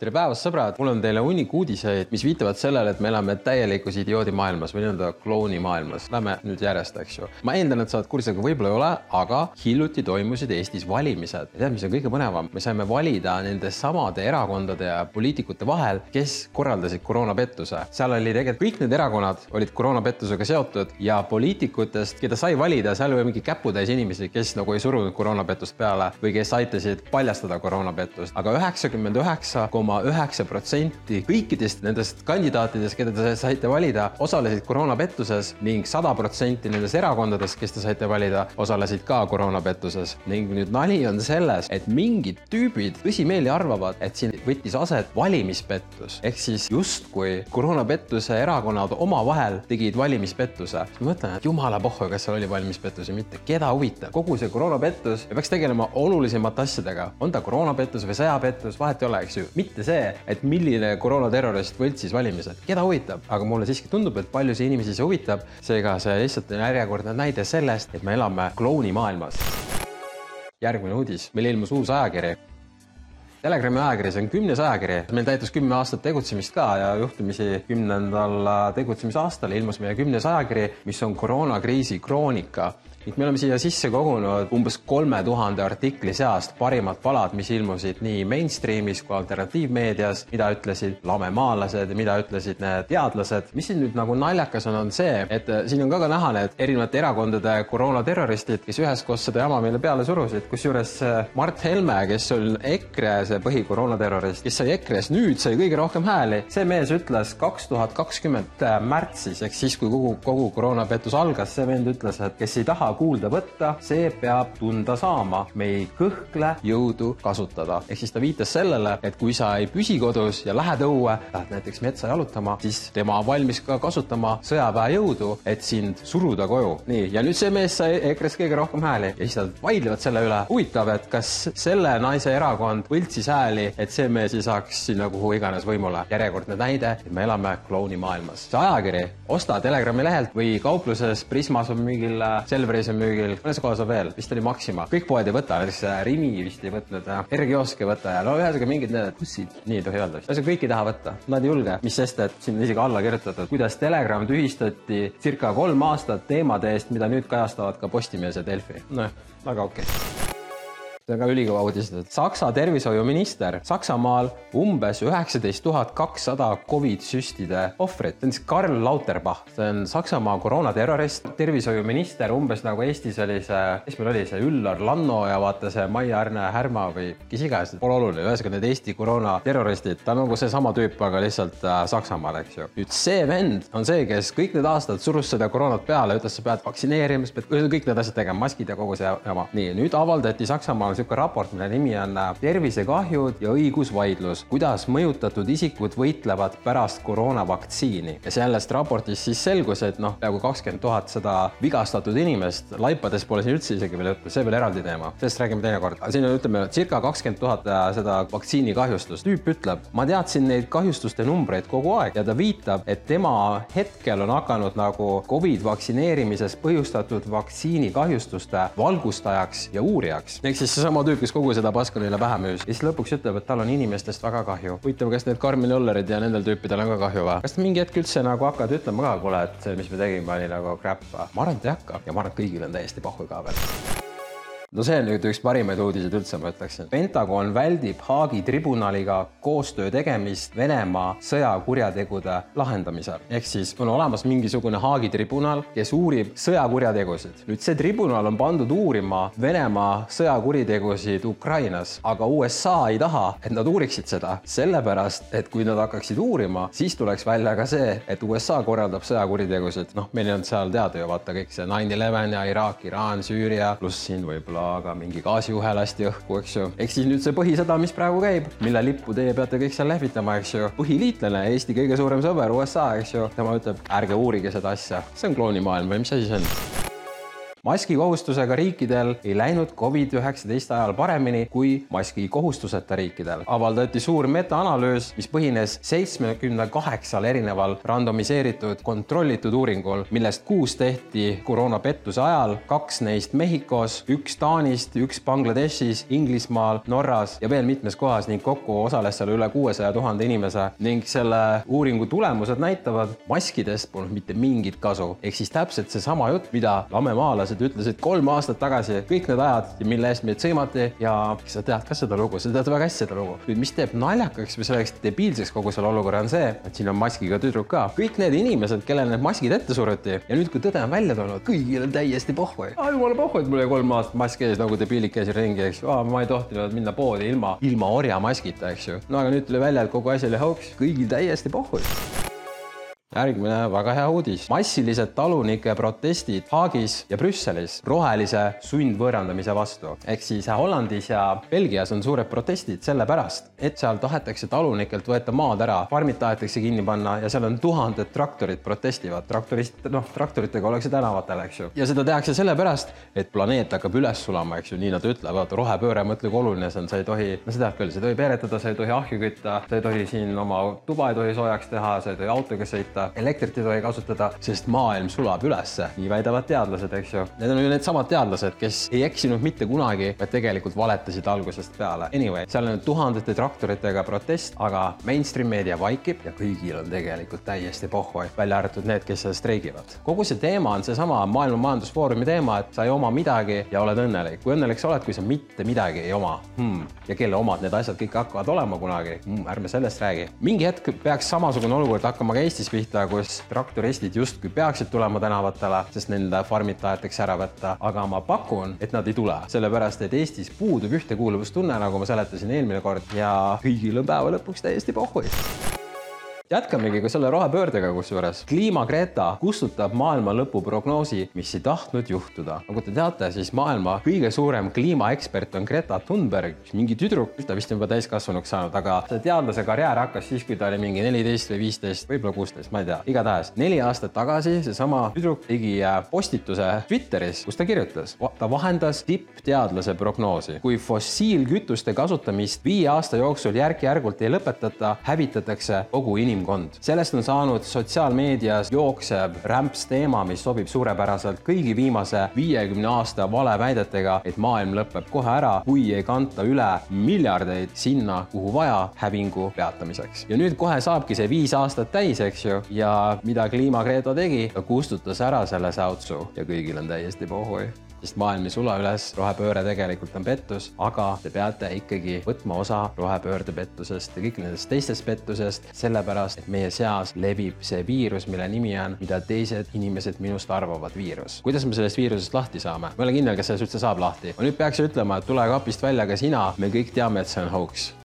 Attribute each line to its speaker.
Speaker 1: tere päevast, sõbrad, mul on teile hunnik uudiseid, mis viitavad sellele, et me elame täielikus idioodi maailmas või nii-öelda klouni maailmas. Lähme nüüd järjest, eks ju. ma eeldan, et sa oled kursis, aga võib-olla ei ole, aga hiljuti toimusid Eestis valimised. tead, mis on kõige põnevam? me saime valida nende samade erakondade ja poliitikute vahel, kes korraldasid koroonapettuse. seal oli tegelikult kõik need erakonnad olid koroonapettusega seotud ja poliitikutest, keda sai valida, seal oli mingi käputäis inimesi, kes nagu ei surunud koroonapettust peale või kes aitasid paljastada koroonapettust, aga üheksakümmend üheksa koma koma üheksa protsenti kõikidest nendest kandidaatidest, keda te saite valida, osalesid koroonapettuses ning sada protsenti nendest erakondadest, kes te saite valida, osalesid ka koroonapettuses. ning nüüd nali on selles, et mingid tüübid tõsimeeli arvavad, et siin võttis aset valimispettus. Ehk siis justkui koroonapettuse erakonnad omavahel tegid valimispettuse. ma mõtlen, et jumala pohhu, kas seal oli valimispettus või mitte, keda huvitab, kogu see koroonapettus peaks tegelema olulisemate asjadega, on ta koroonapettus või sõjapettus, vahet ei ole, eks ju, mitte mitte see, et milline koroonaterrorist võltsis valimised, keda huvitab, aga mulle siiski tundub, et paljusid inimesi see huvitab. seega see lihtsalt on järjekordne näide sellest, et me elame klounimaailmas. järgmine uudis, meil ilmus uus ajakiri. Telegrami ajakiri, see on kümnes ajakiri, meil täitus kümme aastat tegutsemist ka ja juhtumisi kümnendal tegutsemisaastal ilmus meie kümnes ajakiri, mis on koroonakriisi kroonika ning me oleme siia sisse kogunud umbes kolme tuhande artikli seast parimad palad, mis ilmusid nii mainstreamis kui alternatiivmeedias, mida ütlesid lamemaalased ja mida ütlesid need teadlased. mis siin nüüd nagu naljakas on, on see, et äh, siin on ka, ka näha need erinevate erakondade koroonaterroristid, kes üheskoos seda jama meile peale surusid, kusjuures äh, Mart Helme, kes on EKRE see põhikoroonaterrorist, kes sai EKRE-s nüüd sai kõige rohkem hääli, see mees ütles kaks tuhat kakskümmend märtsis ehk siis, kui kogu, kogu koroonapettus algas, see vend ütles, et kes ei taha kuulda võtta, see peab tunda saama. me ei kõhkle jõudu kasutada. ehk siis ta viitas sellele, et kui sa ei püsi kodus ja lähed õue, lähed näiteks metsa jalutama, siis tema on valmis ka kasutama sõjaväejõudu, et sind suruda koju. nii, ja nüüd see mees sai EKRE-s kõige rohkem hääli ja siis nad vaidlevad selle üle. huvitav, et kas selle naise erakond võltsis hääli, et see mees ei saaks sinna kuhu iganes võimule. järjekordne näide, et me elame klounimaailmas. see ajakiri, osta Telegrami lehelt või kaupluses Prismas on mingil Selveris sees on müügil, mõnes kohas on veel, vist oli Maxima, kõik poed ei võta, näiteks äh, Rimi vist ei võtnud, äh, R-kiosk ei võta ja no ühesõnaga mingid need bussid, nii ei tohi öelda vist. ühesõnaga kõik ei taha võtta, nad ei julge, mis sest, et siin on isegi alla kirjutatud, kuidas Telegram tühistati circa kolm aastat teemade eest, mida nüüd kajastavad ka Postimees ja Delfi. nojah, väga okei okay see on ka ülikõva uudis, et Saksa tervishoiuminister Saksamaal umbes üheksateist tuhat kakssada Covid süstide ohvrit. see on siis Karl Lauterbach, see on Saksamaa koroonaterrorist, tervishoiuminister umbes nagu Eestis oli see, kes meil oli see Üllar Lanno ja vaata see Maia-Arne Härma või kes iganes, pole oluline, ühesõnaga need Eesti koroonaterroristid, ta on nagu seesama tüüp, aga lihtsalt äh, Saksamaal, eks ju. nüüd see vend on see, kes kõik need aastad surus seda koroonat peale, ütles, sa pead vaktsineerima, sa pead kõik need asjad tegema, maskid ja kogu see jama. nii, nüüd avaldati Saksamaal niisugune raport, mille nimi on äh, Tervisekahjud ja õigusvaidlus, kuidas mõjutatud isikud võitlevad pärast koroonavaktsiini. ja sellest raportist siis selgus, et noh, peaaegu kakskümmend tuhat seda vigastatud inimest, laipades pole siin üldse isegi veel juttu, see veel eraldi teema, sellest räägime teinekord. siin on, ütleme, circa kakskümmend tuhat äh, seda vaktsiinikahjustust. tüüp ütleb, ma teadsin neid kahjustuste numbreid kogu aeg ja ta viitab, et tema hetkel on hakanud nagu Covid vaktsineerimises põhjustatud vaktsiinikahjustuste valgustajaks ja uurijaks. ehk siis seesama tüüp, kes kogu seda paska neile pähe müüs ja siis lõpuks ütleb, et tal on inimestest väga kahju. huvitav, kas need Karmen Jollerid ja nendel tüüpidel on ka kahju või? kas mingi hetk üldse nagu hakkad ütlema ka, kuule, et see, mis me tegime, oli nagu crap? ma arvan, et ei hakka ja ma arvan, et kõigil on täiesti pohhu ka veel no see on nüüd üks parimaid uudiseid üldse, ma ütleksin. Pentagon väldib Haagi tribunaliga koostöö tegemist Venemaa sõjakurjategude lahendamisel. ehk siis on olemas mingisugune Haagi tribunal, kes uurib sõjakurjategusid. nüüd see tribunal on pandud uurima Venemaa sõjakuritegusid Ukrainas, aga USA ei taha, et nad uuriksid seda, sellepärast et kui nad hakkaksid uurima, siis tuleks välja ka see, et USA korraldab sõjakuritegusid. noh, meil ei olnud seal teada ju vaata kõik see nine eleven ja Iraak, Iraan, Süüria, pluss siin võib-olla aga mingi gaasijuhe lasti õhku, eks ju. ehk siis nüüd see põhisõda, mis praegu käib, mille lippu teie peate kõik seal lehvitama, eks ju. põhiliitlane, Eesti kõige suurem sõber, USA, eks ju. tema ütleb, ärge uurige seda asja, see on klounimaailm või mis asi see on? Maskikohustusega riikidel ei läinud Covid-19 ajal paremini kui maskikohustuseta riikidel. avaldati suur metaanalüüs, mis põhines seitsmekümne kaheksal erineval randomiseeritud kontrollitud uuringul, millest kuus tehti koroonapettuse ajal, kaks neist Mehhikos, üks Taanist, üks Bangladeshis, Inglismaal, Norras ja veel mitmes kohas ning kokku osales seal üle kuuesaja tuhande inimese ning selle uuringu tulemused näitavad, maskidest polnud mitte mingit kasu. ehk siis täpselt seesama jutt, mida lamemaalased ütlesid kolm aastat tagasi, kõik need ajad, mille eest meid sõimati ja sa tead ka seda lugu, sa tead väga hästi seda lugu. nüüd, mis teeb naljakaks või selleks debiilseks kogu selle olukorra on see, et siin on maskiga tüdruk ka. kõik need inimesed, kellele need maskid ette suruti ja nüüd, kui tõde on välja tulnud, kõigil on täiesti pohhu. jumala pohhu, et mul oli kolm aastat mask ees nagu debiilik käisin ringi, eks ju. ma ei tohtinud minna poodi ilma, ilma orjamaskita, eks ju. no aga nüüd tuli välja, et kogu asi oli hoogs, kõigil täiesti pohhu järgmine väga hea uudis. massilised talunike protestid Haagis ja Brüsselis rohelise sundvõõrandamise vastu. ehk siis Hollandis ja Belgias on suured protestid sellepärast, et seal tahetakse talunikelt võeta maad ära, farmid tahetakse kinni panna ja seal on tuhanded traktorid protestivad. traktorist, noh, traktoritega ollakse tänavatel, eks ju. ja seda tehakse sellepärast, et planeet hakkab üles sulama, eks ju, nii nad ütlevad. rohepööre, mõtle, kui oluline see on, sa ei tohi, no tead küll, sa ei tohi peeretada, sa ei tohi ahju kütta, sa ei tohi siin oma tuba ei tohi soojaks teha, sa ei tohi autoga sõita kasutada, elektrit ei tohi kasutada, sest maailm sulab ülesse, nii väidavad teadlased, eks ju. Need on ju needsamad teadlased, kes ei eksinud mitte kunagi, vaid tegelikult valetasid algusest peale. Anyway, seal on tuhandete traktoritega protest, aga mainstream meedia vaikib ja kõigil on tegelikult täiesti pohhu, välja arvatud need, kes seal streigivad. kogu see teema on seesama Maailma Majandusfoorumi teema, et sa ei oma midagi ja oled õnnelik. kui õnnelik sa oled, kui sa mitte midagi ei oma hmm.? ja kelle omad need asjad kõik hakkavad olema kunagi hmm,? ärme sellest räägi. mingi hetk peaks samasugune olukord hakkama ka Eestis pihta kohta, kus traktoristid justkui peaksid tulema tänavatele, sest nende farmid tahetakse ära võtta, aga ma pakun, et nad ei tule, sellepärast et Eestis puudub ühtekuuluvustunne, nagu ma seletasin eelmine kord ja kõigil on päeva lõpuks täiesti pohhui jätkamegi ka selle rohepöördega kusjuures. kliima-Greta kustutab maailma lõpu prognoosi, mis ei tahtnud juhtuda. nagu te teate, siis maailma kõige suurem kliimaekspert on Greta Thunberg, mingi tüdruk, ta vist on juba täiskasvanuks saanud, aga see teadlase karjäär hakkas siis, kui ta oli mingi neliteist või viisteist, võib-olla kuusteist, ma ei tea. igatahes neli aastat tagasi seesama tüdruk tegi äh, postituse Twitteris, kus ta kirjutas, ta vahendas tippteadlase prognoosi. kui fossiilkütuste kasutamist viie aasta jooksul järk-järgult ei lõpetata, hävitatakse kogu inimkond inimkond. sellest on saanud sotsiaalmeedias jooksev rämps teema, mis sobib suurepäraselt kõigi viimase viiekümne aasta valeväidetega, et maailm lõpeb kohe ära, kui ei kanta üle miljardeid sinna, kuhu vaja, hävingu peatamiseks. ja nüüd kohe saabki see viis aastat täis, eks ju, ja mida kliimakreeto tegi, ta kustutas ära selle säutsu ja kõigil on täiesti pohhui sest maailm ei sula üles, rohepööre tegelikult on pettus, aga te peate ikkagi võtma osa rohepöörde pettusest ja kõik nendest teistest pettusest, sellepärast et meie seas levib see viirus, mille nimi on, mida teised inimesed minust arvavad, viirus. kuidas me sellest viirusest lahti saame? ma ei ole kindel, kas sellest üldse saab lahti. ma nüüd peaks ütlema, et tule kapist välja ka sina, me kõik teame, et see on hoogs